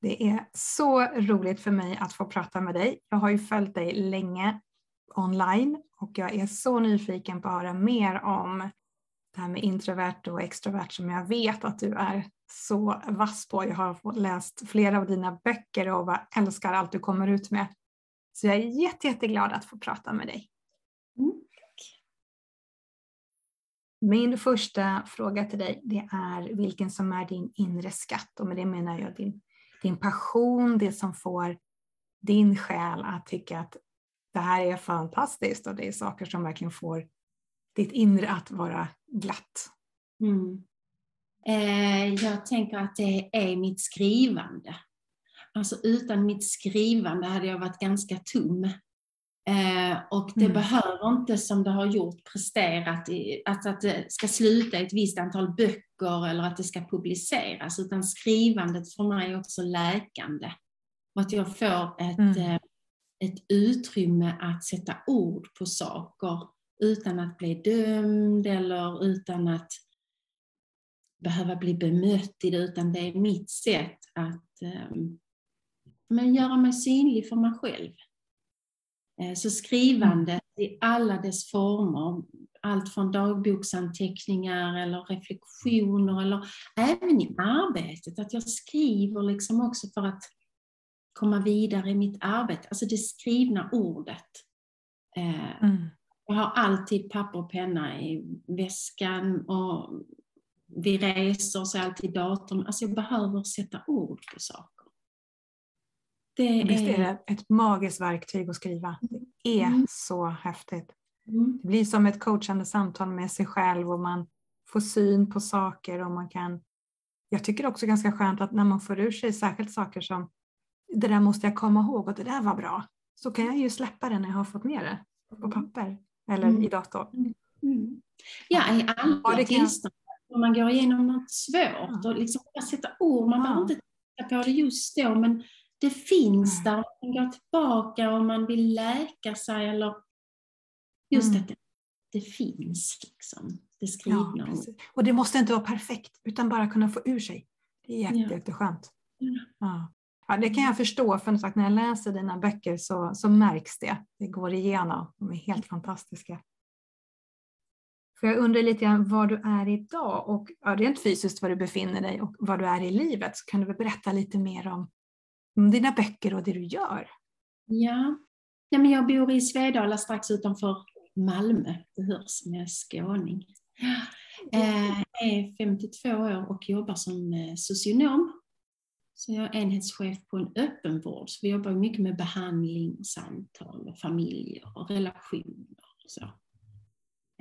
Det är så roligt för mig att få prata med dig. Jag har ju följt dig länge online och jag är så nyfiken på att höra mer om det här med introvert och extrovert som jag vet att du är så vass på. Jag har läst flera av dina böcker och älskar allt du kommer ut med. Så jag är jätte, jätteglad att få prata med dig. Mm. Min första fråga till dig det är vilken som är din inre skatt och med det menar jag din din passion, det som får din själ att tycka att det här är fantastiskt och det är saker som verkligen får ditt inre att vara glatt? Mm. Eh, jag tänker att det är mitt skrivande. Alltså utan mitt skrivande hade jag varit ganska tom. Eh, och det mm. behöver inte som det har gjort presterat, i, alltså att det ska sluta ett visst antal böcker eller att det ska publiceras, utan skrivandet för mig är också läkande. Och att jag får ett, mm. eh, ett utrymme att sätta ord på saker utan att bli dömd eller utan att behöva bli bemött i det, utan det är mitt sätt att eh, men göra mig synlig för mig själv. Eh, så skrivandet i alla dess former, allt från dagboksanteckningar eller reflektioner eller även i arbetet, att jag skriver liksom också för att komma vidare i mitt arbete, alltså det skrivna ordet. Eh, mm. Jag har alltid papper och penna i väskan och vid resor så är alltid datorn, alltså jag behöver sätta ord på saker. Det Visst är det ett magiskt verktyg att skriva. Det är mm. så häftigt. Mm. Det blir som ett coachande samtal med sig själv och man får syn på saker och man kan jag tycker också ganska skönt att när man får ur sig särskilt saker som det där måste jag komma ihåg och det där var bra, så kan jag ju släppa det när jag har fått ner det på papper eller mm. i datorn. Mm. mm. Ja, i alla ja, tillstånd. Om man går igenom något svårt och liksom bara sätta ord, man ja. behöver inte titta på det just då, men det finns där, man kan gå tillbaka om man vill läka sig eller just mm. att det, det, finns liksom, det skrivna. Ja, och det måste inte vara perfekt utan bara kunna få ur sig. Det är jätte, ja. jätteskönt. Ja. Ja, det kan jag förstå, för sagt, när jag läser dina böcker så, så märks det. Det går igenom. De är helt fantastiska. För jag undrar lite grann var du är idag och ja, rent fysiskt var du befinner dig och var du är i livet. Så kan du berätta lite mer om om dina böcker och det du gör. Ja, ja men jag bor i Svedala strax utanför Malmö. Det hörs som jag är skåning. Jag är 52 år och jobbar som eh, socionom. Så jag är enhetschef på en öppenvård. Så vi jobbar mycket med behandling, samtal, och familjer och relationer. Och, så.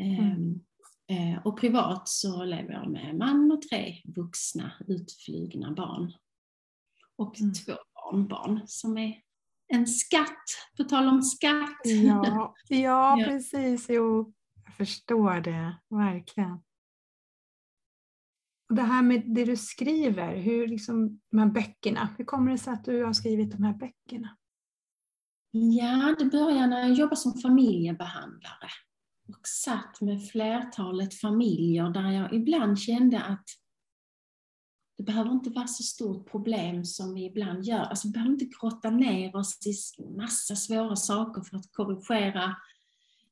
Mm. Ehm, och privat så lever jag med man och tre vuxna utflugna barn. Och mm. två barnbarn som är en skatt, på tal om skatt. Ja, ja, precis. Jo, jag förstår det, verkligen. Och det här med det du skriver, hur liksom, de här böckerna, hur kommer det sig att du har skrivit de här böckerna? Ja, det började när jag jobbade som familjebehandlare och satt med flertalet familjer där jag ibland kände att det behöver inte vara så stort problem som vi ibland gör. Alltså, vi behöver inte grotta ner oss i massa svåra saker för att korrigera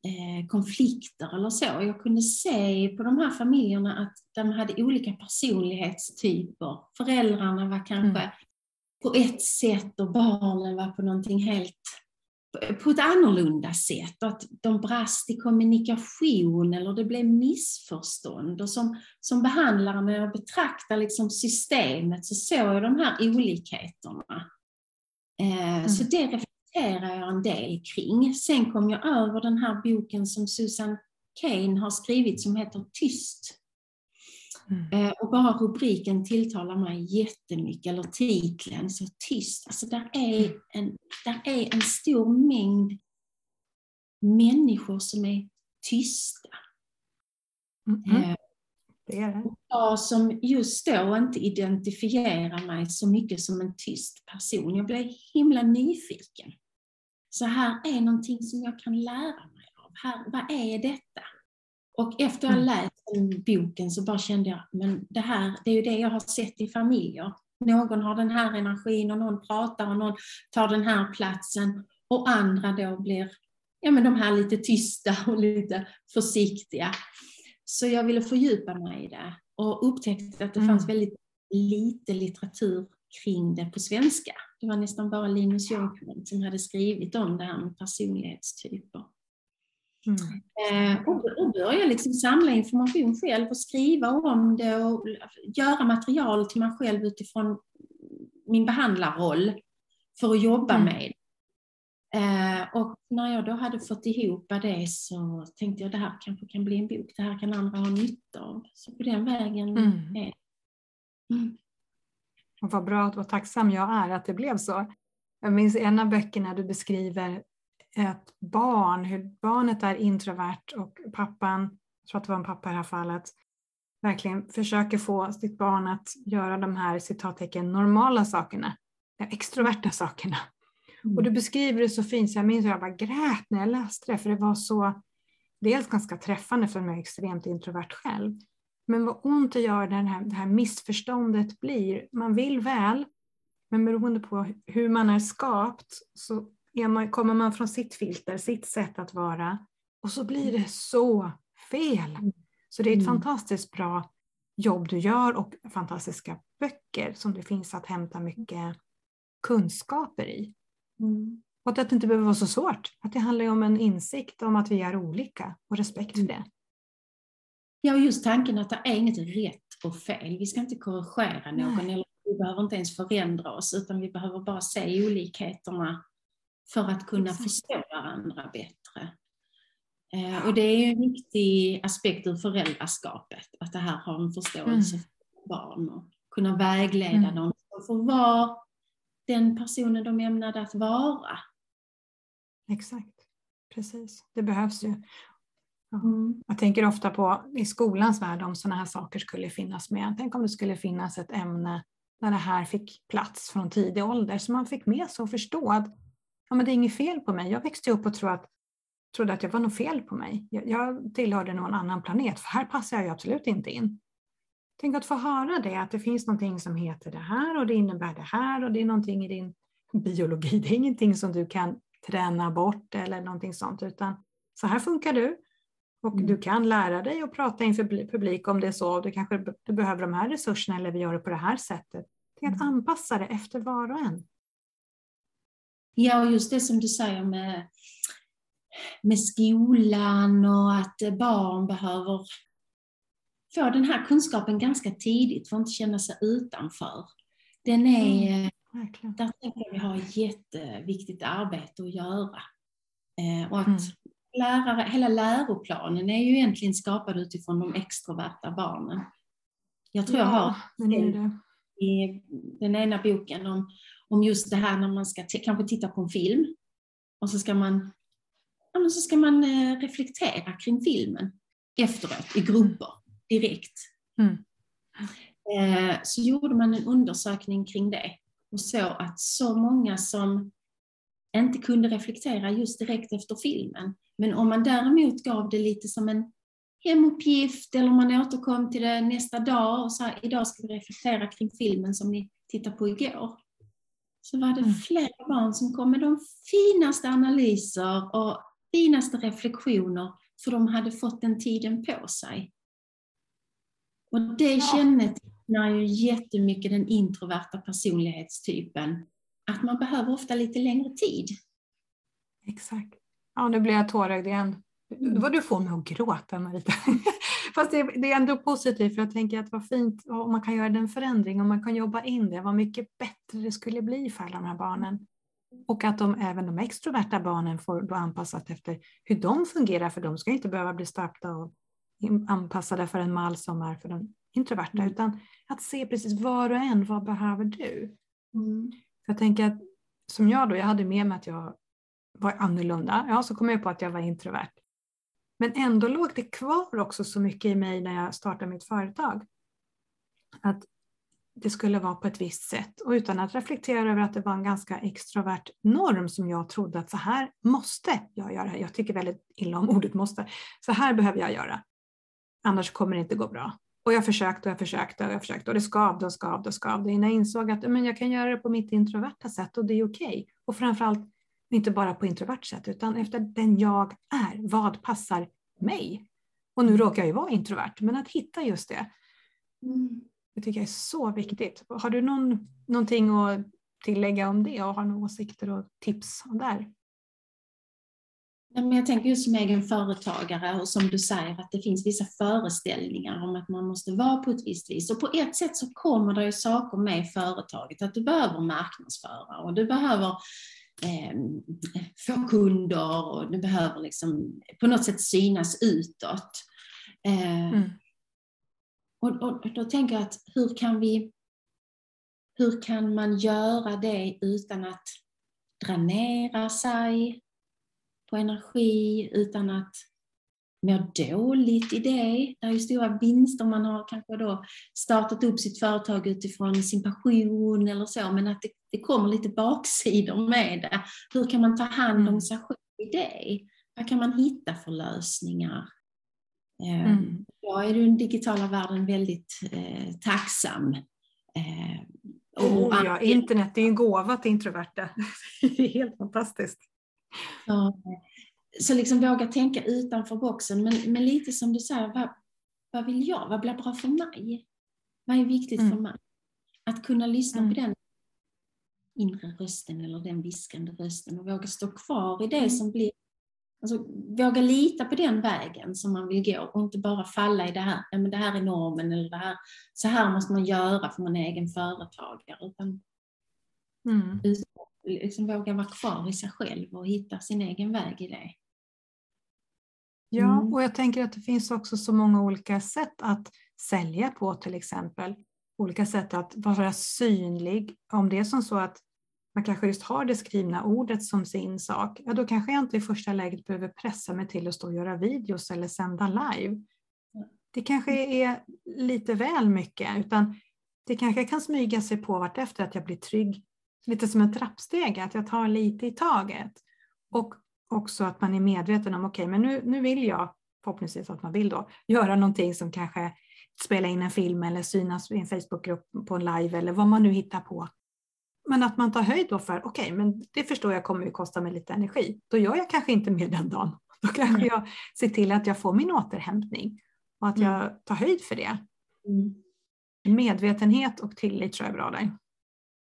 eh, konflikter eller så. Jag kunde se på de här familjerna att de hade olika personlighetstyper. Föräldrarna var kanske mm. på ett sätt och barnen var på någonting helt på ett annorlunda sätt. Att de brast i kommunikation eller det blev missförstånd. Och som, som behandlare när jag betraktar liksom systemet så såg jag de här olikheterna. Eh, mm. Så det reflekterar jag en del kring. Sen kom jag över den här boken som Susan Kane har skrivit som heter Tyst. Mm. Eh, och bara rubriken tilltalar mig jättemycket, eller titeln, så tyst. Alltså där är mm. en, där är en stor mängd människor som är tysta. Mm. Eh, det är det. Jag som just då inte identifierar mig så mycket som en tyst person. Jag blev himla nyfiken. Så här är någonting som jag kan lära mig av. Här, vad är detta? Och efter jag mm. läst boken så bara kände jag, men det här, det är ju det jag har sett i familjer. Någon har den här energin och någon pratar och någon tar den här platsen och andra då blir ja, men de här lite tysta och lite försiktiga. Så jag ville fördjupa mig i det och upptäckte att det mm. fanns väldigt lite litteratur kring det på svenska. Det var nästan bara Linus Jonkront som hade skrivit om det här med personlighetstyper. Mm. Eh, och, börja liksom samla information själv och skriva om det och göra material till mig själv utifrån min behandlarroll för att jobba mm. med Eh, och när jag då hade fått ihop det så tänkte jag det här kanske kan bli en bok, det här kan andra ha nytta av. Så på den vägen mm. är mm. Och vad bra och tacksam jag är att det blev så. Jag minns en av böckerna du beskriver ett barn, hur barnet är introvert och pappan, jag tror att det var en pappa i det här fallet, verkligen försöker få sitt barn att göra de här citattecken normala sakerna, de extroverta sakerna. Och du mm. beskriver det så fint så jag minns att jag bara grät när jag läste det för det var så dels ganska träffande för mig extremt introvert själv. Men vad ont det gör när det här, det här missförståndet blir. Man vill väl, men beroende på hur man är skapt så man, kommer man från sitt filter, sitt sätt att vara och så blir det så fel. Så det är ett mm. fantastiskt bra jobb du gör och fantastiska böcker som det finns att hämta mycket kunskaper i. Mm. Och att det inte behöver vara så svårt. Att det handlar om en insikt om att vi är olika och respekt för det. Ja, och just tanken att det är inget rätt och fel. Vi ska inte korrigera någon Nej. eller vi behöver inte ens förändra oss utan vi behöver bara se olikheterna för att kunna Exakt. förstå varandra bättre. Eh, och det är en viktig aspekt ur föräldraskapet, att det här har en förståelse mm. för barn och kunna vägleda mm. dem för vara den personen de ämnade att vara. Exakt, precis. Det behövs ju. Mm. Jag tänker ofta på i skolans värld om sådana här saker skulle finnas med. Tänk om det skulle finnas ett ämne där det här fick plats från tidig ålder så man fick med sig och förstå att ja, men det är inget fel på mig. Jag växte upp och trodde att, trodde att jag var något fel på mig. Jag, jag tillhörde någon annan planet för här passar jag absolut inte in. Tänk att få höra det, att det finns någonting som heter det här och det innebär det här och det är någonting i din biologi. Det är ingenting som du kan träna bort eller någonting sånt, utan så här funkar du. Och mm. du kan lära dig att prata inför publik om det är så. Du kanske du behöver de här resurserna eller vi gör det på det här sättet. Tänk att mm. anpassa det efter var och en. Ja, och just det som du säger med, med skolan och att barn behöver få den här kunskapen ganska tidigt för att inte känna sig utanför. Den är, mm, där tänker jag vi har ett jätteviktigt arbete att göra. Eh, och att mm. lärare, hela läroplanen är ju egentligen skapad utifrån de extroverta barnen. Jag tror ja, jag har det. i den ena boken om, om just det här när man ska kanske titta på en film och så ska man, ja, så ska man eh, reflektera kring filmen efteråt i grupper direkt. Mm. Eh, så gjorde man en undersökning kring det och såg att så många som inte kunde reflektera just direkt efter filmen. Men om man däremot gav det lite som en hemuppgift eller man återkom till det nästa dag och sa idag ska vi reflektera kring filmen som ni tittade på igår. Så var det mm. flera barn som kom med de finaste analyser och finaste reflektioner för de hade fått den tiden på sig. Och det ja. kännetecknar ju jättemycket den introverta personlighetstypen. Att man behöver ofta lite längre tid. Exakt. Ja, nu blir jag tårögd igen. Mm. Vad du får mig att gråta Marita. Fast det, det, är ändå positivt för jag tänker att vad fint om man kan göra den förändring, om man kan jobba in det, vad mycket bättre det skulle bli för alla de här barnen. Och att de, även de extroverta barnen får då anpassat efter hur de fungerar, för de ska inte behöva bli stöpta och anpassade för en mall som är för den introverta, Mm. utan att se precis var och en, vad behöver du? Mm. Jag tänker att som jag då, jag hade med mig att jag var annorlunda. Ja, så kom jag på att jag var introvert. Men ändå låg det kvar också så mycket i mig när jag startade mitt företag. Att det skulle vara på ett visst sätt och utan att reflektera över att det var en ganska extrovert norm som jag trodde att så här måste jag göra. Jag tycker väldigt illa om ordet måste. Så här behöver jag göra. Annars kommer det inte gå bra. Och jag försökte och jag försökte och jag försökte och det skavde och skavde och skavde innan jag insåg att men jag kan göra det på mitt introverta sätt och det är okej. Och framförallt inte bara på introvert sätt utan efter den jag är. Vad passar mig? Och nu råkar jag ju vara introvert, men att hitta just det, Mm. det tycker jag är så viktigt. Har du någon, någonting att tillägga om det och har några åsikter och tips där? Ja, men jag tänker just som egen företagare och som du säger att det finns vissa föreställningar om att man måste vara på ett visst vis. Och på ett sätt så kommer det ju saker med företaget, att du behöver marknadsföra och du behöver eh, få kunder och du behöver liksom på något sätt synas utåt. Eh, Mm. och, och då tänker jag att hur kan vi hur kan man göra det utan att dränera sig på energi, utan att må dåligt i det. Det är ju stora vinster, man har kanske då startat upp sitt företag utifrån sin passion eller så, men att det, det kommer lite baksidor med det. Hur kan man ta hand om Mm. sig själv i det? Vad kan man hitta för lösningar? Eh, Mm. Jag är den digitala världen väldigt eh, tacksam. Eh, Oh, ja, internet är en gåva till introverta. Det är helt fantastiskt. Så, så liksom våga tänka utanför boxen, men, men lite som du säger, vad, vad vill jag? Vad blir bra för mig? Vad är viktigt Mm. för mig? Att kunna lyssna Mm. på den inre rösten eller den viskande rösten och våga stå kvar i det Mm. som blir Alltså, våga lita på den vägen som man vill gå och inte bara falla i det här, ja, men det här är normen eller det här, så här måste man göra för man är egen företagare. Utan Mm. liksom våga vara kvar i sig själv och hitta sin egen väg i det. Ja, Mm. och jag tänker att det finns också så många olika sätt att sälja på till exempel. Olika sätt att vara synlig. Om det är som så att man kanske just har det skrivna ordet som sin sak, ja då kanske jag inte i första läget behöver pressa mig till att stå och göra videos eller sända live. Det kanske är lite väl mycket, utan det kanske kan smyga sig på vartefter att jag blir trygg. Lite som en trappsteg, att jag tar lite i taget. Och också att man är medveten om, okej, men nu, nu vill jag, förhoppningsvis att man vill då, göra någonting som kanske spela in en film eller synas i en Facebookgrupp på en live eller vad man nu hittar på. Men att man tar höjd då för, okej, men det förstår jag kommer ju kosta mig lite energi. Då gör jag kanske inte mer den dagen. Då kanske Mm. jag ser till att jag får min återhämtning och att Mm. jag tar höjd för det. Mm. Medvetenhet och tillit tror jag är bra där.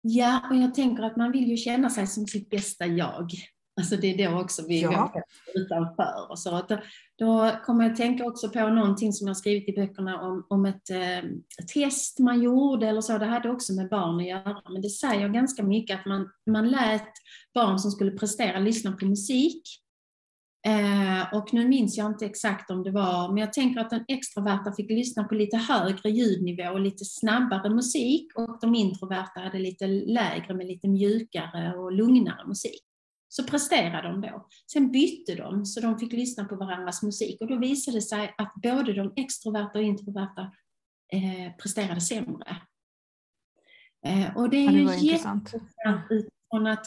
Ja, och jag tänker att man vill ju känna sig som sitt bästa jag. Alltså det är då också vi Ja. utanför. Och så. Då, då kommer jag att tänka också på någonting som jag skrivit i böckerna om, om ett eh, test man gjorde eller så. Det hade också med barn att göra. Men det säger ganska mycket att man, man lät barn som skulle prestera lyssna på musik. Eh, och nu minns jag inte exakt om det var, men jag tänker att den extroverta fick lyssna på lite högre ljudnivå och lite snabbare musik och de introverta hade lite lägre med lite mjukare och lugnare musik. Så presterade de då. Sen bytte de så de fick lyssna på varandras musik och då visade det sig att både de extroverta och introverta eh, presterade sämre. Eh, och det är Ja, det ju jätteintressant utifrån att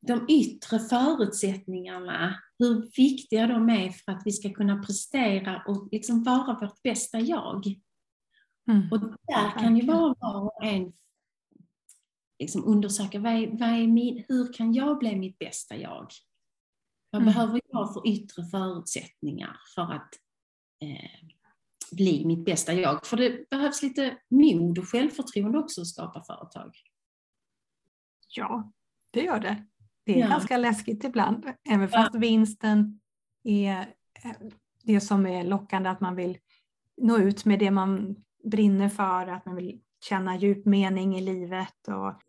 de yttre förutsättningarna, hur viktiga de är för att vi ska kunna prestera och liksom vara vårt bästa jag. Mm. Och där kan ju vara var och en liksom undersöka vad är, vad är min, hur kan jag bli mitt bästa jag? Vad Mm. behöver jag för yttre förutsättningar för att eh, bli mitt bästa jag? För det behövs lite mod och självförtroende också att skapa företag. Ja, det gör det. Det är Ja. ganska läskigt ibland, även fast vinsten är eh, det som är lockande, att man vill nå ut med det man brinner för, att man vill känna djup mening i livet och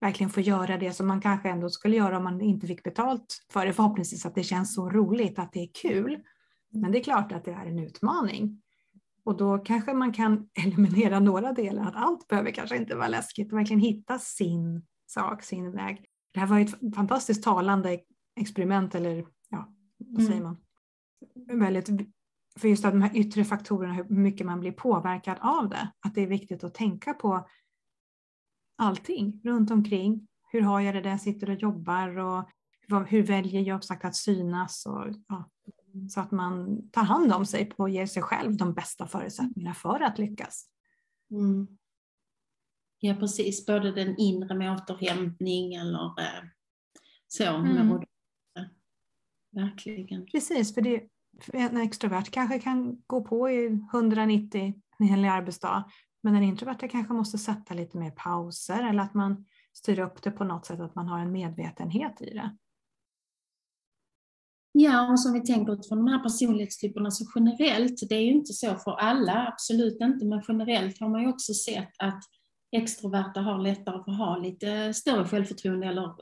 verkligen få göra det som man kanske ändå skulle göra om man inte fick betalt för det. Förhoppningsvis att det känns så roligt, att det är kul. Men det är klart att det är en utmaning. Och då kanske man kan eliminera några delar, att allt behöver kanske inte vara läskigt verkligen hitta sin sak, sin väg. Det här var ett fantastiskt talande experiment, eller ja, vad säger mm. man? Väldigt, för just de här yttre faktorerna, hur mycket man blir påverkad av det. Att det är viktigt att tänka på allting runt omkring. Hur har jag det där jag sitter och jobbar och hur väljer jag sagt att synas? Och, ja, så att man tar hand om sig och ger sig själv de bästa förutsättningarna för att lyckas. Mm. Ja precis, både den inre med återhämtning eller eh, så. Mm. Med Verkligen. Precis, för, det, en extrovert kanske kan gå på i 190 en hel arbetsdag, men den introverta kanske måste sätta lite mer pauser eller att man styr upp det på något sätt, att man har en medvetenhet i det. Ja, och som vi tänker utifrån de här personlighetstyperna så generellt, det är ju inte så för alla, absolut inte, men generellt har man ju också sett att extroverta har lättare för att ha lite större självförtroende eller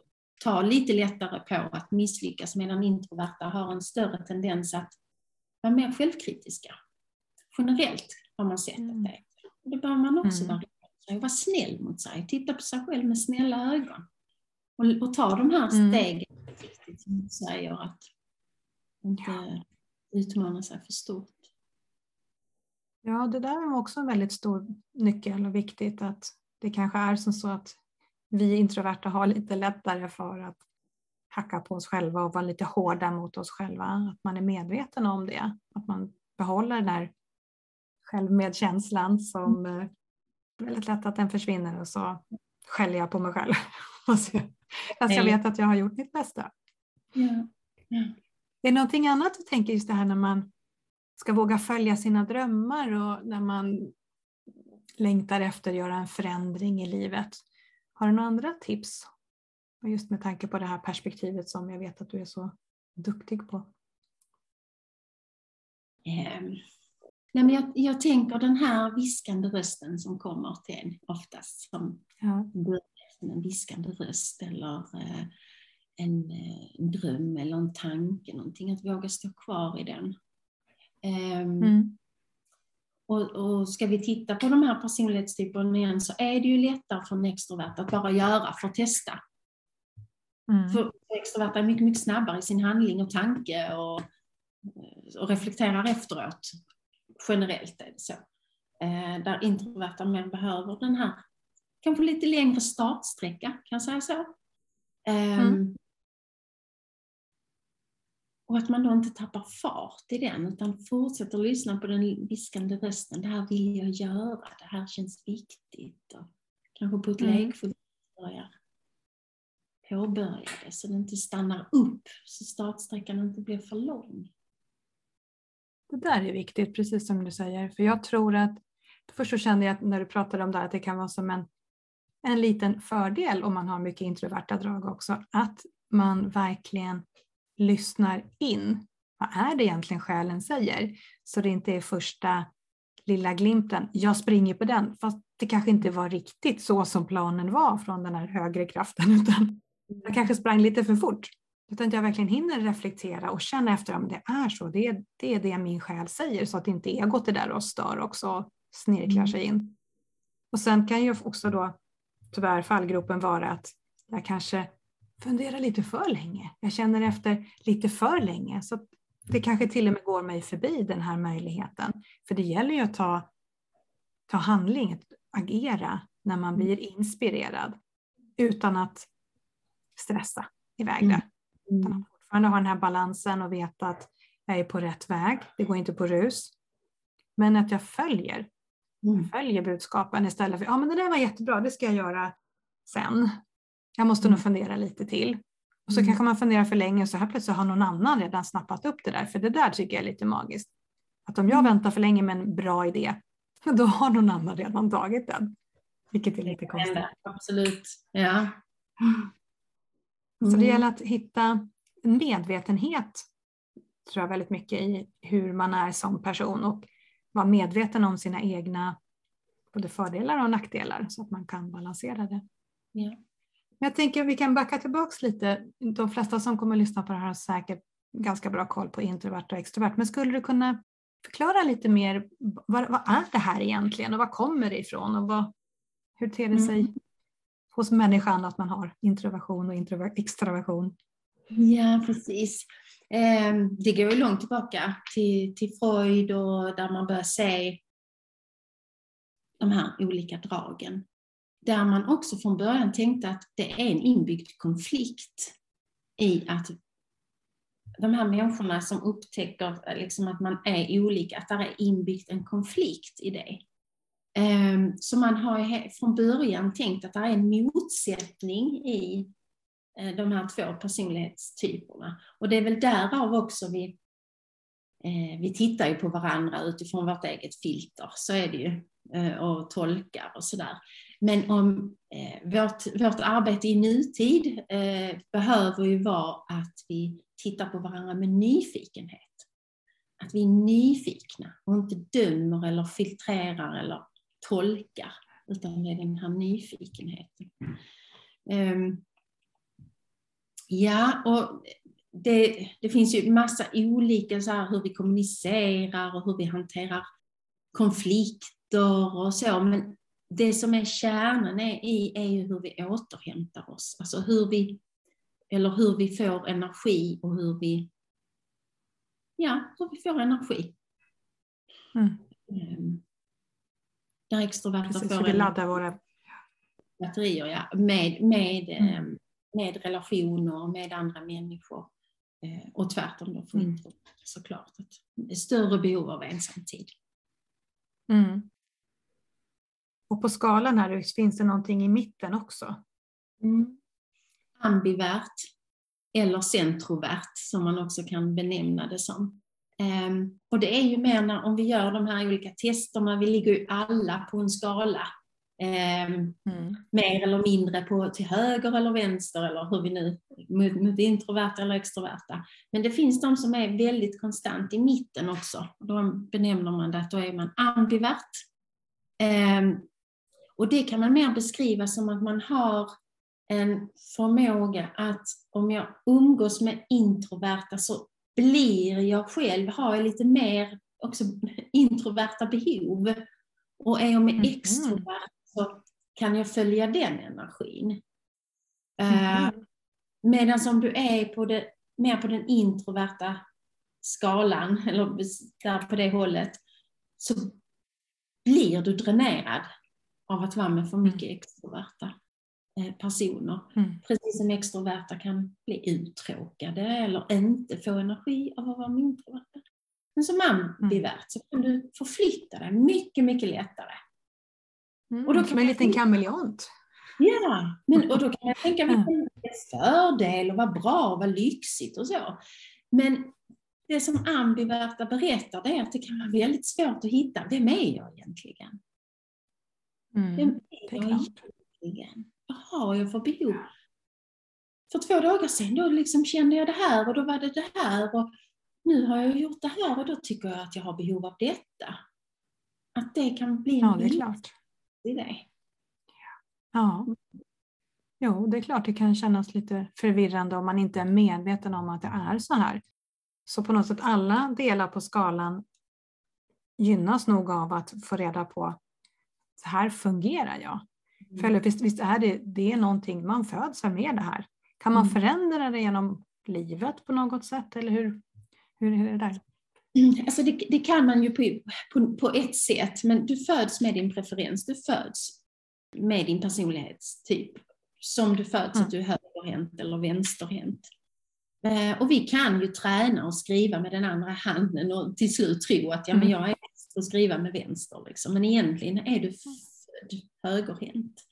ta lite lättare på att misslyckas medan introverta har en större tendens att vara mer självkritiska. Generellt har man sett mm. att det är. Det behöver man också mm. vara, vara snäll mot sig, titta på sig själv med snälla ögon. Och, och ta de här mm. stegen, mm. som du säger, att inte ja. utmana sig för stort. Ja, det där är också en väldigt stor nyckel och viktigt att det kanske är som så att vi introverta har lite lättare för att hacka på oss själva och vara lite hårda mot oss själva. Att man är medveten om det. Att man behåller den här självmedkänslan som mm. Eh, väldigt lätt att den försvinner och så skäller jag på mig själv. Fast jag vet att jag har gjort mitt bästa. Ja. Ja. Är det någonting annat du tänker just det här när man ska våga följa sina drömmar och när man längtar efter att göra en förändring i livet? Har du några andra tips? Just med tanke på det här perspektivet som jag vet att du är så duktig på. Um, nej men jag, jag, tänker den här viskande rösten som kommer till en oftast. Som ja. en viskande röst eller uh, en, uh, en, dröm eller en tanke, någonting. Att våga stå kvar i den. Um, mm. Och, och, ska vi titta på de här personlighetstyperna igen så är det ju lättare för en extrovert att bara göra för att testa. Mm. För extroverta är mycket, mycket snabbare i sin handling och tanke och, och reflekterar efteråt. Generellt är det så. Eh, där introverta mer behöver den här kanske lite längre startsträcka, kan jag säga så. Eh, mm. Och att man då inte tappar fart i den utan fortsätter lyssna på den viskande rösten. Det här vill jag göra, det här känns viktigt. Och kanske på ett mm. lekfullt börjar påbörja det så det inte stannar upp, så startsträckan inte blir för lång. Det där är viktigt, precis som du säger. För jag tror att, först så kände jag när du pratade om det att det kan vara som en, en liten fördel om man har mycket introverta drag också, att man verkligen lyssnar in. Vad är det egentligen själen säger? Så det inte är första lilla glimten, jag springer på den, fast det kanske inte var riktigt så som planen var från den här högre kraften, utan jag kanske sprang lite för fort. Utan jag verkligen hinner reflektera och känna efter om det är så, det är, det är det min själ säger, så att inte egot är där och stör också och snirklar sig in. Och sen kan ju också då tyvärr fallgropen vara att jag kanske fundera lite för länge. Jag känner efter lite för länge. Så det kanske till och med går mig förbi den här möjligheten. För det gäller ju att ta, ta handling, att agera när man mm. blir inspirerad utan att stressa iväg det. Mm. Utan att fortfarande ha den här balansen och veta att jag är på rätt väg. Det går inte på rus. Men att jag följer, mm. följer budskapen istället för ja men det där var jättebra, det ska jag göra sen. Jag måste nog mm. fundera lite till. Och så mm. kanske man funderar för länge och så här plötsligt har någon annan redan snappat upp det där. För det där tycker jag är lite magiskt. Att om jag mm. väntar för länge med en bra idé, då har någon annan redan tagit den. Vilket är lite konstigt. Absolut, ja. Så det gäller att hitta en medvetenhet, tror jag väldigt mycket i hur man är som person och vara medveten om sina egna både fördelar och nackdelar så att man kan balansera det. Ja. Jag tänker att vi kan backa tillbaka lite. De flesta som kommer att lyssna på det här har säkert ganska bra koll på introvert och extrovert. Men skulle du kunna Förklara lite mer, vad, vad, är det här egentligen och var kommer det ifrån och vad, hur ter det sig mm hos människan att man har introversion och extraversion? Ja, precis. Ehm, det går ju långt tillbaka till, till Freud och där man börjar se de här olika dragen. Där man också från början tänkte att det är en inbyggd konflikt i att de här människorna som upptäcker liksom att man är olika, att det är inbyggt en konflikt i det. Ehm, så man har från början tänkt att det är en motsättning i eh, de här två personlighetstyperna. Och det är väl därav också vi, eh, vi tittar ju på varandra utifrån vårt eget filter, så är det ju, eh, och tolkar och sådär. Men om vårt, vårt arbete i nutid behöver ju vara att vi tittar på varandra med nyfikenhet. Att vi är nyfikna och inte dömer eller filtrerar eller tolkar, utan med den här nyfikenheten. Um, ja, och det, det, finns ju massa olika så här, hur vi kommunicerar och hur vi hanterar konflikter och så, men det som är kärnan är, i är ju hur vi återhämtar oss, alltså hur vi, eller hur vi får energi och hur vi, ja, hur vi får energi. Mm. Um, där extroverta Precis, får vi laddar våra batterier ja, med, med, mm. Ehm, med relationer, med andra människor. Eh, och tvärtom då för mm. såklart. Ett större behov av ensamtid. Mm. Och på skalan här finns det någonting i mitten också? Mm. Ambivert eller centrovert som man också kan benämna det som. Um, och det är ju mer när, om vi gör de här olika testerna, vi ligger ju alla på en skala. Um, mm. Mer eller mindre på, till höger eller vänster eller hur vi nu, mot, mot introverta eller extroverta. Men det finns de som är väldigt konstant i mitten också. Då benämner man det att då är man ambivert. Um, och det kan man mer beskriva som att man har en förmåga att om jag umgås med introverta så blir jag själv, har jag lite mer också introverta behov. Och är jag med mm. extrovert så kan jag följa den energin. Mm. Medan om du är på det, mer på den introverta skalan, eller där på det hållet, så blir du dränerad av att vara med för mycket mm. extroverta. Eh, personer. Mm. Precis som extroverta kan bli uttråkade eller inte få energi av att vara introverta. Men som ambivert mm. så kan du förflytta dig mycket, mycket lättare. Mm, och då kan som en liten kameleont. Ja, men, och då kan jag tänka mig vilken fördel och vad bra och vad lyxigt och så. Men det som ambiverta berättar det är att det kan vara väldigt svårt att hitta, vem är jag egentligen? Mm, vem är jag egentligen? Vad har jag för behov? För två dagar sedan då liksom kände jag det här och då var det det här och nu har jag gjort det här och då tycker jag att jag har behov av detta. Att det kan bli ja, det är klart. i det. Ja. Jo, det är klart det kan kännas lite förvirrande om man inte är medveten om att det är så här. Så på något sätt alla delar på skalan gynnas nog av att få reda på så här fungerar jag. För visst, visst är det, det är någonting, man föds med det här. Kan man mm. förändra det genom livet på något sätt eller hur, hur är det där? Mm, alltså det, det, kan man ju på, på, på, ett sätt, men du föds med din preferens. Du föds med din personlighetstyp. Som du föds mm. att du är högerhänt eller vänsterhänt. Eh, och vi kan ju träna och skriva med den andra handen och till slut tro att ja, men mm. jag är bäst att skriva med vänster. Liksom. Men egentligen är du född högerhänt.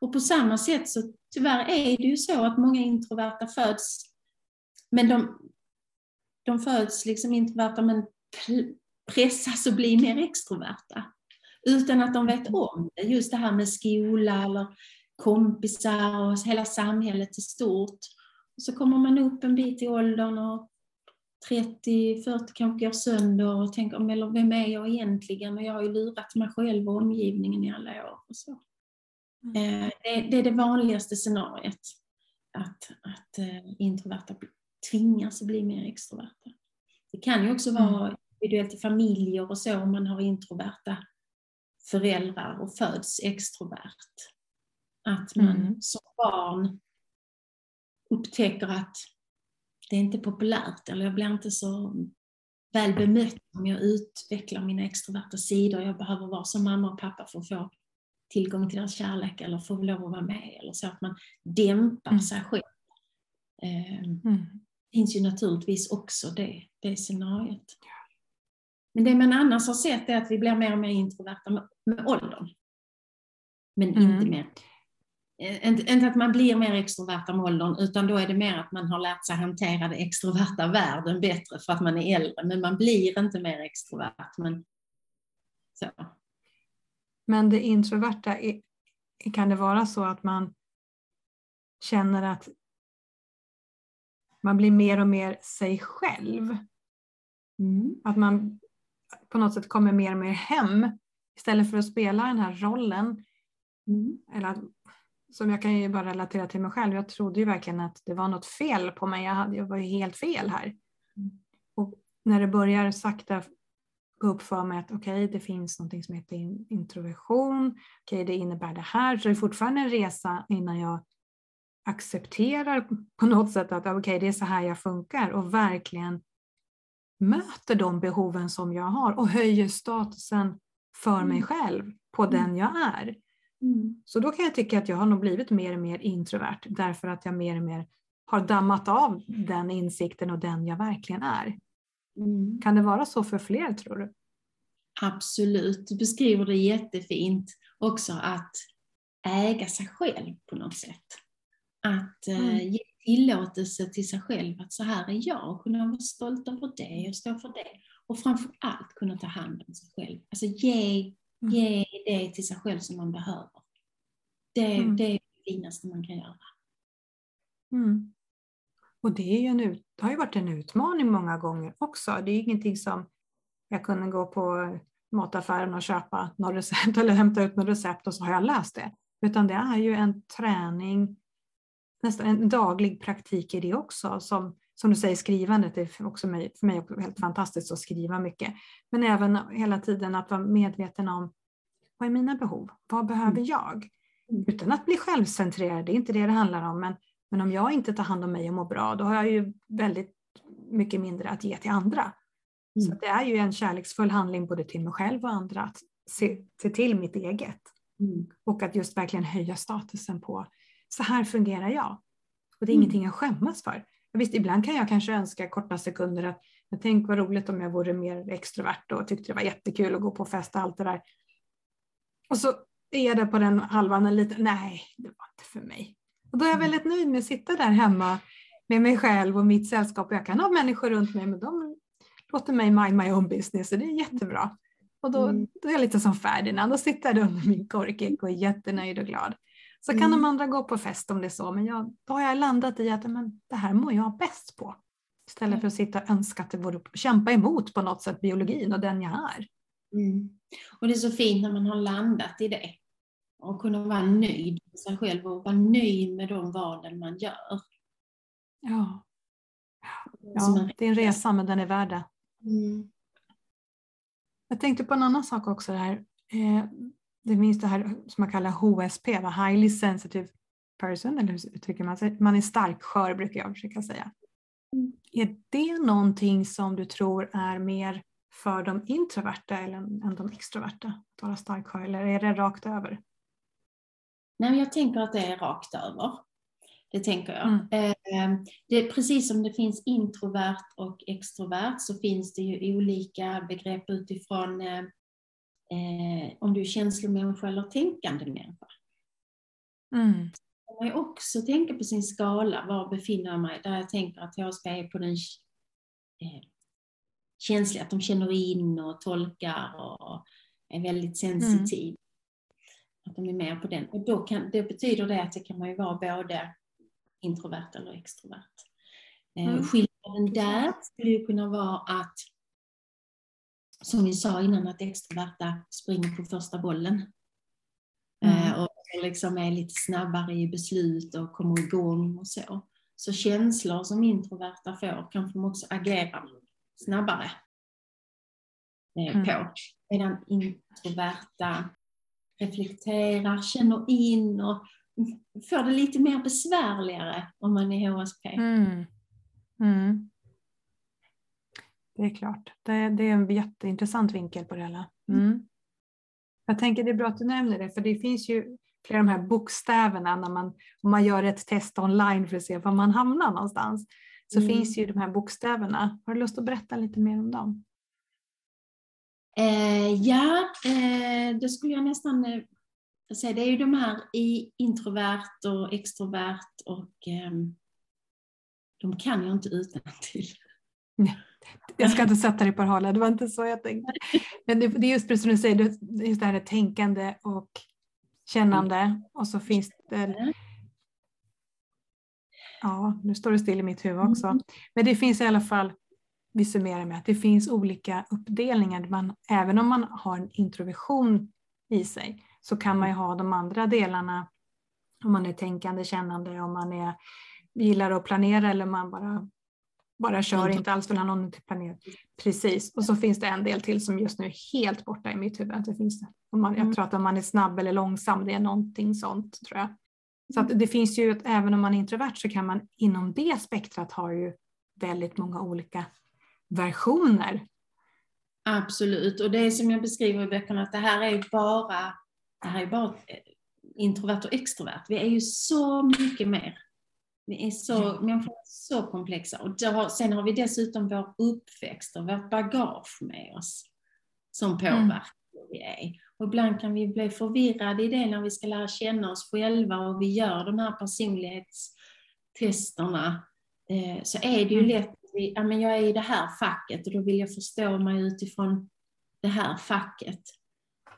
Och på samma sätt så tyvärr är det ju så att många introverta föds, men de, de föds liksom introverta men pressas att bli mer extroverta. Utan att de vet om det. Just det här med skola eller kompisar och hela samhället i stort. Och så kommer man upp en bit i åldern och 30, 40 kanske går sönder och tänker, eller vem är jag egentligen? Och jag har ju lurat mig själv och omgivningen i alla år. Och så. Mm. Eh, det, det, är det vanligaste scenariet, att, att eh, introverta tvingas att bli mer extroverta. Det kan ju också vara mm. individuellt i familjer och så, om man har introverta föräldrar och föds extrovert. Att man mm. som barn upptäcker att det är inte populärt eller jag blir inte så väl bemött om jag utvecklar mina extroverta sidor. Jag behöver vara som mamma och pappa för att få tillgång till deras kärlek eller få lov att vara med. Eller så att man dämpar mm. sig själv. Eh, mm. finns ju naturligtvis också det, det scenariot. Men det man annars har sett är att vi blir mer och mer introverta med, med åldern. Men mm. inte mer Eh, inte att man blir mer extroverta med åldern, utan då är det mer att man har lärt sig hantera den extroverta världen bättre för att man är äldre. Men man blir inte mer extrovert. Men, så. men det introverta, kan det vara så att man känner att man blir mer och mer sig själv? Mm. Att man på något sätt kommer mer och mer hem istället för att spela den här rollen. Mm. Eller att som jag kan ju bara relatera till mig själv. Jag trodde ju verkligen att det var något fel på mig. Jag, hade, jag var ju helt fel här. Mm. Och när det börjar sakta gå upp för mig att okej, okay, det finns något som heter introversion. Okej, okay, det innebär det här. Så det är fortfarande en resa innan jag accepterar på något sätt att okej, okay, det är så här jag funkar och verkligen möter de behoven som jag har och höjer statusen för mig mm. själv på den mm. jag är. Mm. Så då kan jag tycka att jag har nog blivit mer och mer introvert därför att jag mer och mer har dammat av den insikten och den jag verkligen är. Mm. Kan det vara så för fler tror du? Absolut, du beskriver det jättefint också att äga sig själv på något sätt. Att eh, mm. ge tillåtelse till sig själv att så här är jag och kunna vara stolt över det och stå för det. Och framför allt kunna ta hand om sig själv. Alltså ge. Ge det till sig själv som man behöver. Det, mm. det är det finaste man kan göra. Mm. Och det, är ju en, det har ju varit en utmaning många gånger också. Det är ingenting som jag kunde gå på mataffären och köpa något recept eller hämta ut något recept och så har jag läst det. Utan det är ju en träning, nästan en daglig praktik i det också. Som, som du säger, skrivandet är också för mig helt fantastiskt att skriva mycket. Men även hela tiden att vara medveten om vad är mina behov? Vad behöver mm. jag? Mm. Utan att bli självcentrerad, det är inte det det handlar om. Men, men om jag inte tar hand om mig och mår bra, då har jag ju väldigt mycket mindre att ge till andra. Mm. Så det är ju en kärleksfull handling både till mig själv och andra att se, se till mitt eget. Mm. Och att just verkligen höja statusen på så här fungerar jag. Och det är mm. ingenting jag skämmas för. Visst, ibland kan jag kanske önska korta sekunder att jag tänk vad roligt om jag vore mer extrovert och tyckte det var jättekul att gå på fest och allt det där. Och så är jag där på den halvan en liten, nej, det var inte för mig. Och då är jag mm. väldigt nöjd med att sitta där hemma med mig själv och mitt sällskap. Jag kan ha människor runt mig, men de låter mig mind my own business och det är jättebra. Och då, mm. då är jag lite som Ferdinand och sitter där under min korkek och är jättenöjd och glad. Så kan mm. de andra gå på fest om det är så, men jag, då har jag landat i att men, det här mår jag bäst på. Istället mm. för att sitta och önska att det vore, kämpa emot på något sätt biologin och den jag är. Mm. Och det är så fint när man har landat i det och kunna vara nöjd med sig själv och vara nöjd med de valen man gör. Ja, ja det är en resa men den är värd det. Mm. Jag tänkte på en annan sak också. Här. Eh, det finns det här som man kallar HSP, Highly Sensitive Person, eller hur uttrycker man sig? Man är stark skör brukar jag försöka säga. Mm. Är det någonting som du tror är mer för de introverta eller än de extroverta att vara stark eller är det rakt över? Nej, jag tänker att det är rakt över. Det tänker jag. Mm. Eh, det är precis som det finns introvert och extrovert så finns det ju olika begrepp utifrån eh, eh, om du är känslomänniska eller tänkande människa. Mm. Man kan också tänka på sin skala, var befinner jag mig? Där jag tänker att jag ska är på den känsliga, att de känner in och tolkar och är väldigt sensitiv. Mm. Att de är med på den. Och då kan, det betyder det att det kan man ju vara både introvert eller extrovert. Eh, mm. Skillnaden där skulle ju kunna vara att, som vi sa innan, att extroverta springer på första bollen. Mm. Eh, och liksom är lite snabbare i beslut och kommer igång och så. Så känslor som introverta får kanske de också agerar snabbare. eh, mm. på. Medan introverta reflekterar, känner in och får det lite mer besvärligare om man är HSP. Mm. Mm. Det är klart. Det, det, är en jätteintressant vinkel på det hela. Mm. Jag tänker det är bra att du nämner det, för det finns ju flera av de här bokstäverna när man, om man gör ett test online för att se var man hamnar någonstans. Så mm. finns ju de här bokstäverna. Har du lust att berätta lite mer om dem? Eh, ja, eh, det skulle jag nästan eh, säga. Det är ju de här i introvert och extrovert och eh, de kan jag inte utan till. Jag ska inte sätta dig på det det var inte så jag tänkte. Men det, det är just precis som du säger, just det här tänkande och kännande och så finns det Ja, nu står det still i mitt huvud också. Mm. Men det finns i alla fall, vi summerar med att det finns olika uppdelningar. Man, även om man har en introversion i sig så kan man ju ha de andra delarna om man är tänkande, kännande, om man är, gillar att planera eller man bara bara kör, inte alls vill ha någon till planet. Precis, och så finns det en del till som just nu är helt borta i mitt huvud. Det finns. Om man, jag mm. tror att om man är snabb eller långsam, det är någonting sånt tror jag. Så att det finns ju, att även om man är introvert så kan man inom det spektrat ha ju väldigt många olika versioner. Absolut, och det är som jag beskriver i böckerna att det här är ju bara, det här är bara introvert och extrovert. Vi är ju så mycket mer. Vi är så, ja. människor är så komplexa. Och då, sen har vi dessutom vår uppväxt och vårt bagage med oss som mm. påverkar mm. hur vi är. Och ibland kan vi bli förvirrade i det när vi ska lära känna oss själva och vi gör de här personlighetstesterna. Eh, så är det ju mm. lätt att vi, ja men jag är i det här facket och då vill jag förstå mig utifrån det här facket.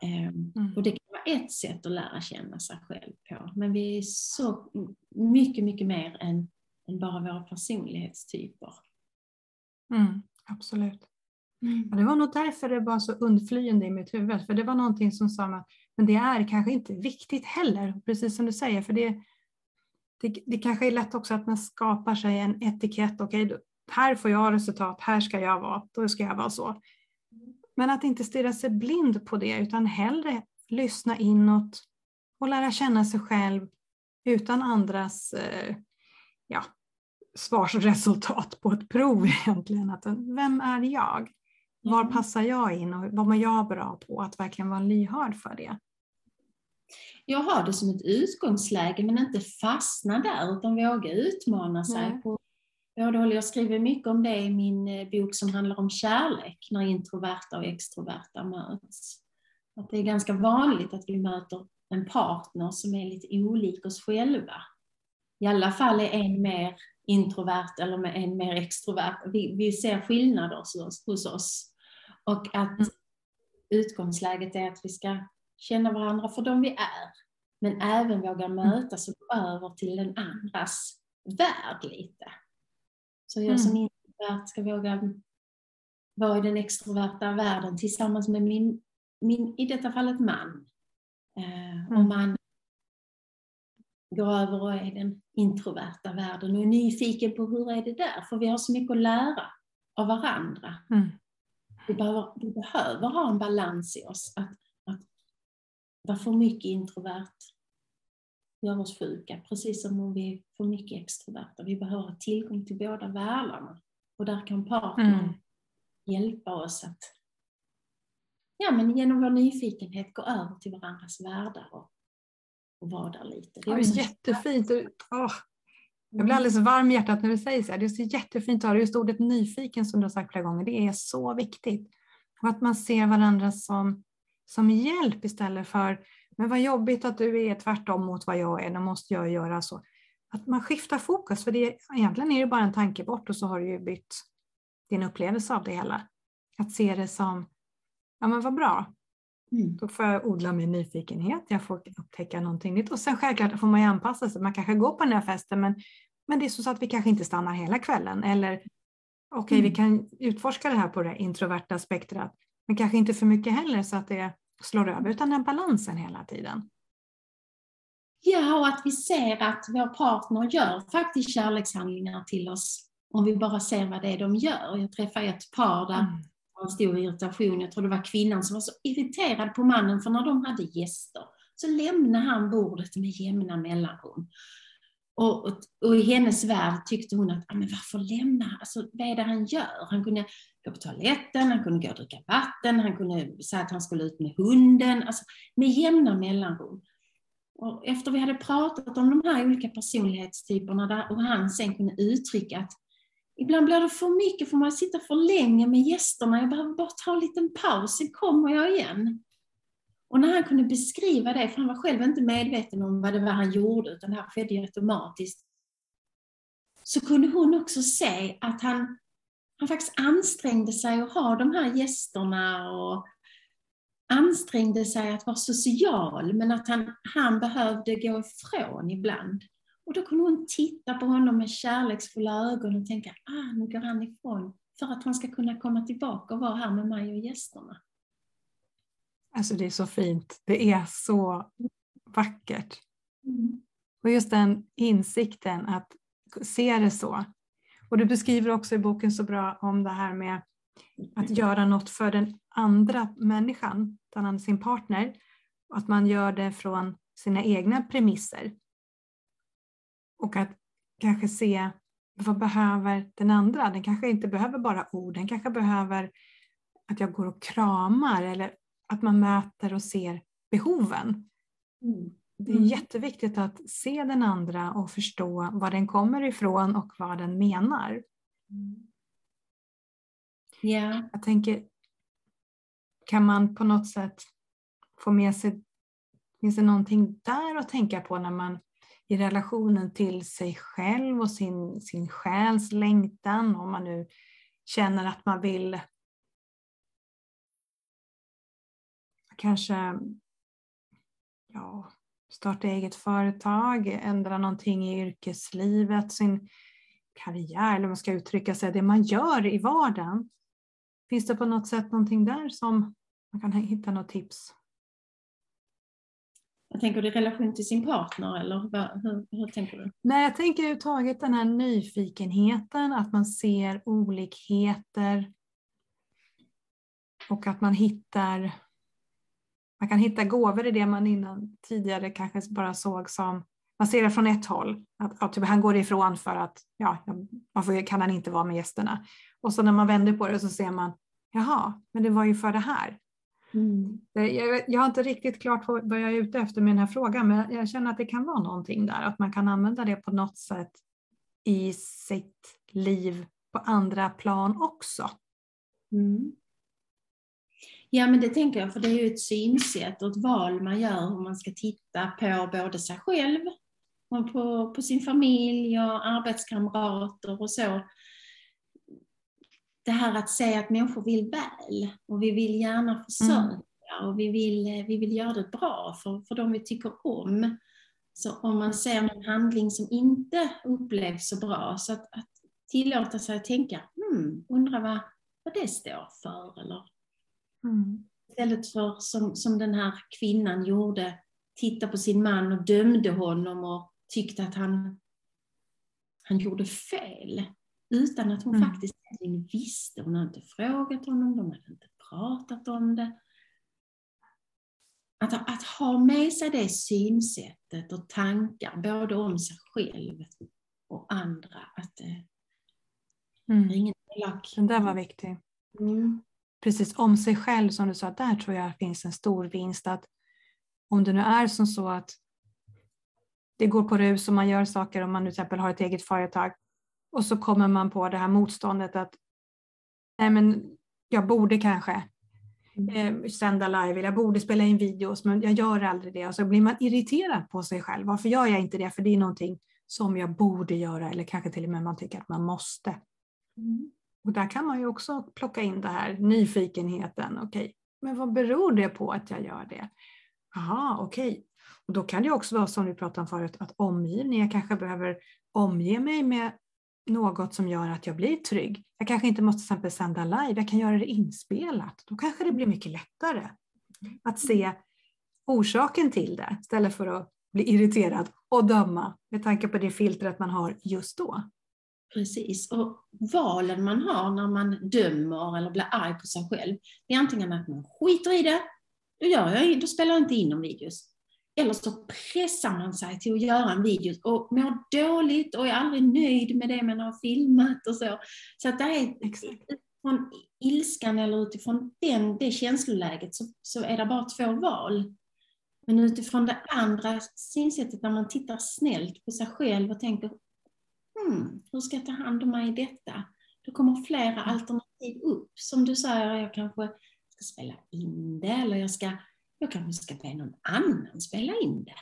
Eh, mm. Och det kan ett sätt att lära känna sig själv på. Men vi är så mycket, mycket mer än, än bara våra personlighetstyper. Mm, absolut. Mm. det var nog därför det var så undflyende i mitt huvud, för det var någonting som sa att men det är kanske inte viktigt heller, precis som du säger, för det, det, det kanske är lätt också att man skapar sig en etikett, okej, okay, här får jag resultat, här ska jag vara, då ska jag vara så. Men att inte stirra sig blind på det, utan hellre lyssna inåt och lära känna sig själv utan andras eh, ja, svarsresultat på ett prov egentligen. Att, vem är jag? Var mm. passar jag in och vad mår jag bra på? Att verkligen vara lyhörd för det. Jag har det som ett utgångsläge men inte fastna där utan våga utmana sig. Nej. På Jag skriver mycket om det i min eh, bok som handlar om kärlek, när introverta och extroverta möts. Att det är ganska vanligt att vi möter en partner som är lite olik oss själva. I alla fall är en mer introvert eller en mer extrovert. Vi, vi ser skillnader hos, hos oss. Och att mm. utgångsläget är att vi ska känna varandra för de vi är. Men även våga mm. mötas och gå över till den andras värld lite. Så jag som mm. introvert ska våga vara i den extroverta världen tillsammans med min, min i detta fallet man. Eh, mm. Och man går över och är den introverta världen och är nyfiken på hur är det där? För vi har så mycket att lära av varandra. Mm. Vi, behöver, vi behöver ha en balans i oss. Att, att vara för mycket introvert gör oss sjuka, precis som om vi är för mycket extroverta. Vi behöver ha tillgång till båda världarna. Och där kan partnern mm. hjälpa oss att ja, men genom vår nyfikenhet gå över till varandras världar och, och vara där lite. Det är ja, jättefint. Oh, jag blir alldeles varm i hjärtat när du säger så här. Det är så jättefint att ha just ordet nyfiken som du har sagt flera gånger. Det är så viktigt. Och att man ser varandra som, som hjälp istället för men vad jobbigt att du är tvärtom mot vad jag är, då måste jag göra så. Att man skiftar fokus, för det, egentligen är det bara en tanke bort och så har du ju bytt din upplevelse av det hela. Att se det som, ja men vad bra, Mm. Då får jag odla min nyfikenhet, jag får upptäcka någonting nytt och sen självklart får man ju anpassa sig. Man kanske går på den här festen men, men det är så att vi kanske inte stannar hela kvällen eller okej okay, mm. vi kan utforska det här på det introverta spektrat men kanske inte för mycket heller så att det slår över utan den balansen hela tiden. Ja, och att vi ser att vår partner gör faktiskt kärlekshandlingar till oss om vi bara ser vad det är de gör. Jag träffade ett par där mm en stor irritation. Jag tror det var kvinnan som var så irriterad på mannen för när de hade gäster så lämnade han bordet med jämna mellanrum. Och, och, och, i hennes värld tyckte hon att, ah, men varför lämna, alltså vad är det han gör? Han kunde gå på toaletten, han kunde gå och dricka vatten, han kunde säga att han skulle ut med hunden, alltså med jämna mellanrum. Och efter vi hade pratat om de här olika personlighetstyperna där, och han sen kunde uttrycka att ibland blir det för mycket, för man sitta för länge med gästerna, jag behöver bara ta en liten paus, sen kommer jag igen. Och när han kunde beskriva det, för han var själv inte medveten om vad det var han gjorde, utan det här skedde ju automatiskt, så kunde hon också se att han, han faktiskt ansträngde sig att ha de här gästerna och ansträngde sig att vara social, men att han, han behövde gå ifrån ibland. Och då kunde hon titta på honom med kärleksfulla ögon och tänka, ah, nu går han ifrån, för att han ska kunna komma tillbaka och vara här med mig och gästerna. Alltså det är så fint. Det är så vackert. Mm. Och just den insikten att se det så. Och du beskriver också i boken så bra om det här med att göra något för den andra människan, sin partner. Att man gör det från sina egna premisser. Och att kanske se vad behöver den andra? Den kanske inte behöver bara ord, den kanske behöver att jag går och kramar eller att man möter och ser behoven. Mm. Det är mm. jätteviktigt att se den andra och förstå var den kommer ifrån och vad den menar. Mm. Yeah. Jag tänker, kan man på något sätt få med sig, finns det någonting där att tänka på när man i relationen till sig själv och sin, sin själs längtan, om man nu känner att man vill kanske ja, starta eget företag, ändra någonting i yrkeslivet, sin karriär, eller man ska uttrycka sig, det man gör i vardagen. Finns det på något sätt någonting där som man kan hitta något tips? Jag tänker du i relation till sin partner eller hur, hur tänker du? Nej, jag tänker överhuvudtaget den här nyfikenheten, att man ser olikheter och att man hittar man kan hitta gåvor i det man innan tidigare kanske bara såg som, man ser det från ett håll, att, att typ, han går ifrån för att, ja, varför kan han inte vara med gästerna? Och så när man vänder på det så ser man, jaha, men det var ju för det här. Mm. Jag, jag, har inte riktigt klart vad jag är ute efter med den här frågan, men jag känner att det kan vara någonting där, att man kan använda det på något sätt i sitt liv på andra plan också. Mm. Ja, men det tänker jag, för det är ju ett synsätt och ett val man gör hur man ska titta på både sig själv och på, på sin familj och arbetskamrater och så. Det här att säga att människor vill väl och vi vill gärna försörja mm. och vi vill, vi vill göra det bra för, för de vi tycker om. Så om man ser någon handling som inte upplevs så bra, så att, att tillåta sig att tänka, hmm, undrar vad, vad det står för eller Mm. Istället för som, som den här kvinnan gjorde, titta på sin man och dömde honom och tyckte att han, han gjorde fel. Utan att hon mm. faktiskt visste. Hon hade inte frågat honom, de hade inte pratat om det. Att, att ha med sig det synsättet och tankar, både om sig själv och andra. Att, mm. ingen elak. Den där var viktig. Mm precis om sig själv som du sa, där tror jag finns en stor vinst. att Om det nu är som så att det går på rus och man gör saker om man till exempel har ett eget företag och så kommer man på det här motståndet att nej men jag borde kanske mm. eh, sända live eller jag borde spela in videos men jag gör aldrig det och så blir man irriterad på sig själv. Varför gör jag inte det? För det är någonting som jag borde göra eller kanske till och med man tycker att man måste. Mm. Och där kan man ju också plocka in det här nyfikenheten. Okej, okay, men vad beror det på att jag gör det? Jaha, okej. Okay. Och då kan det också vara som vi pratade om förut, att omgivningen, jag kanske behöver omge mig med något som gör att jag blir trygg. Jag kanske inte måste till exempel sända live, jag kan göra det inspelat. Då kanske det blir mycket lättare att se orsaken till det istället för att bli irriterad och döma med tanke på det filtret man har just då. Precis, och valen man har när man dömer eller blir arg på sig själv, det är antingen att man skiter i det, då, gör jag, då spelar jag inte in någon videos. Eller så pressar man sig till att göra en video och mår dåligt och är aldrig nöjd med det man har filmat och så. Så att det är utifrån ilskan eller utifrån den, det känsloläget så, så är det bara två val. Men utifrån det andra synsättet när man tittar snällt på sig själv och tänker hmm, hur ska jag ta hand om mig i detta? Då kommer flera alternativ upp. Som du säger, jag kanske ska spela in det eller jag, ska, jag kanske ska be någon annan spela in det.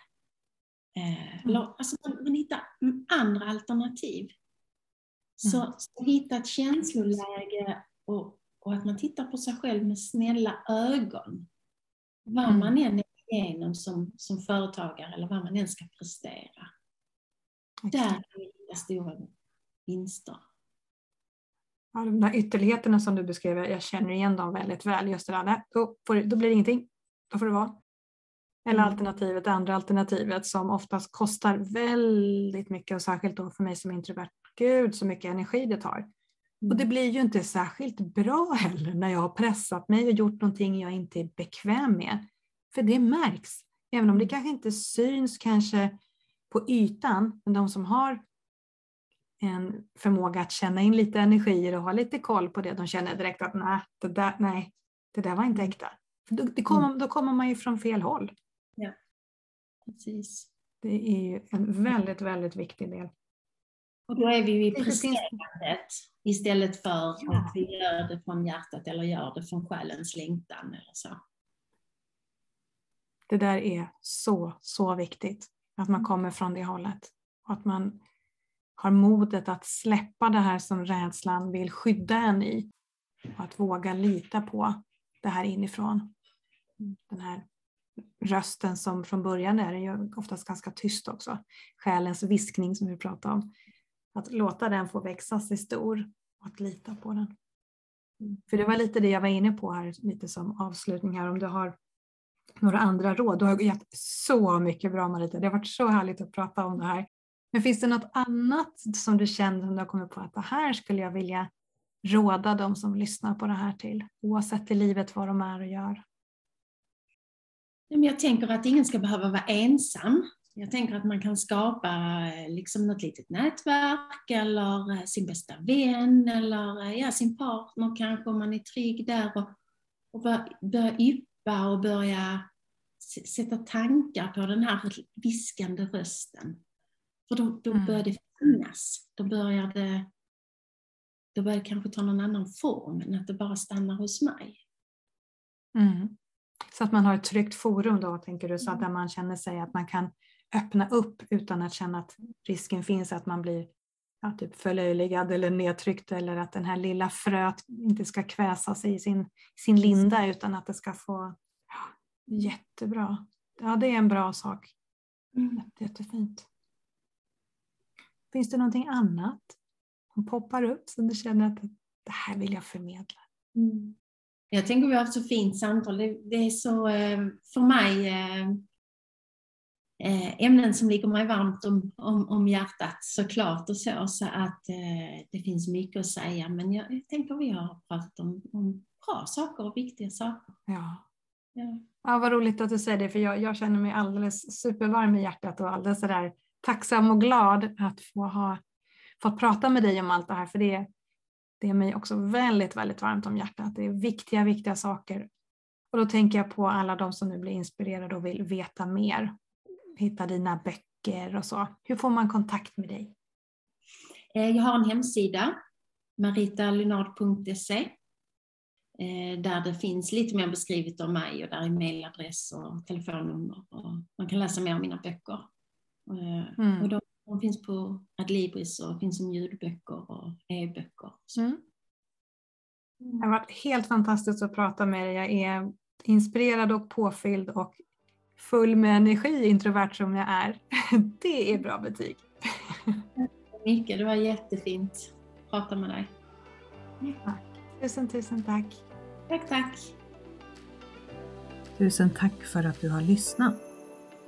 Eh, mm. alltså man, man hittar andra alternativ. Så, mm. så hitta ett känsloläge och, och, att man tittar på sig själv med snälla ögon. Vad mm. man än är igenom som, som företagare eller vad man än ska prestera. Okay. Där kan vi hitta stora vinster. Ja, de där ytterligheterna som du beskriver, jag känner igen dem väldigt väl. Just det där, då, får, då blir det ingenting. Då får det vara. Eller mm. alternativet, det andra alternativet som oftast kostar väldigt mycket och särskilt då för mig som introvert. Gud så mycket energi det tar. Mm. Och det blir ju inte särskilt bra heller när jag har pressat mig och gjort någonting jag inte är bekväm med. För det märks, även om det kanske inte syns kanske på ytan, men de som har en förmåga att känna in lite energier och ha lite koll på det, de känner direkt att nej, det där, nej, det där var inte mm. äkta. Då, kommer, mm. då kommer man ju från fel håll. Ja, precis. Det är ju en väldigt, väldigt viktig del. Och då är vi ju i presterandet istället för ja. att vi gör det från hjärtat eller gör det från själens längtan eller så. Det där är så, så viktigt. Att man kommer från det hållet. Och att man har modet att släppa det här som rädslan vill skydda en i. Och att våga lita på det här inifrån. Den här rösten som från början är ju oftast ganska tyst också. Själens viskning som vi pratade om. Att låta den få växa sig stor och att lita på den. För det var lite det jag var inne på här, lite som avslutning här, om du har några andra råd. Du har gett så mycket bra Marita, det har varit så härligt att prata om det här. Men finns det något annat som du känner som du har kommit på att det här skulle jag vilja råda de som lyssnar på det här till, oavsett i livet vad de är och gör? Jag tänker att ingen ska behöva vara ensam. Jag tänker att man kan skapa eh, liksom något litet nätverk eller eh, sin bästa vän eller eh, ja, sin partner kanske om man är trygg där och, och börja yppa och börja sätta tankar på den här viskande rösten. För då, då mm. börjar det finnas. Då börjar det, då börjar det kanske ta någon annan form än att det bara stannar hos mig. Mm. Så att man har ett tryggt forum då, tänker du, så att mm. där man känner sig att man kan öppna upp utan att känna att risken finns att man blir ja, typ förlöjligad eller nedtryckt eller att den här lilla fröet inte ska kväsa sig i sin, sin linda utan att det ska få ja, jättebra. Ja, det är en bra sak. Mm. Jättefint. Finns det någonting annat som poppar upp som du känner att det här vill jag förmedla? Mm. Jag tänker vi har haft så fint samtal. Det, det är så eh, för mig eh, eh, ämnen som ligger mig varmt om, om, om hjärtat såklart och så, så att det finns mycket att säga. Men jag, jag tänker vi har pratat om, om bra saker och viktiga saker. Ja. Ja. ja, vad roligt att du säger det, för jag, jag känner mig alldeles supervarm i hjärtat och alldeles sådär tacksam och glad att få ha fått prata med dig om allt det här, för det, det är mig också väldigt, väldigt varmt om hjärtat. Det är viktiga, viktiga saker. Och då tänker jag på alla de som nu blir inspirerade och vill veta mer. Hitta dina böcker och så. Hur får man kontakt med dig? Eh, jag har en hemsida, maritalynard.se, eh, där det finns lite mer beskrivet om mig och där är mejladress och telefonnummer. Och man kan läsa mer om mina böcker. Eh, mm. Och de, de, finns på Adlibris och finns som ljudböcker och e-böcker. Mm. Det har varit helt fantastiskt att prata med dig. Jag är inspirerad och påfylld och full med energi, introvert som jag är. Det är bra betyg. Tack så mycket, det var jättefint att prata med dig. Tack. Tusen, tusen tack. Tack, tack. Tusen tack för att du har lyssnat.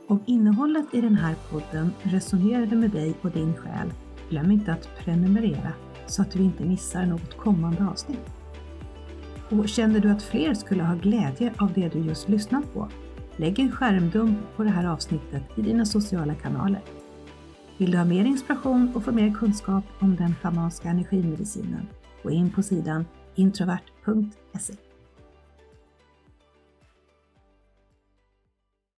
Om innehållet i den här podden resonerade med dig och din själ Glöm inte att prenumerera så att du inte missar något kommande avsnitt. Och känner du att fler skulle ha glädje av det du just lyssnat på? Lägg en skärmdump på det här avsnittet i dina sociala kanaler. Vill du ha mer inspiration och få mer kunskap om den schamanska energimedicinen? Gå in på sidan introvert.se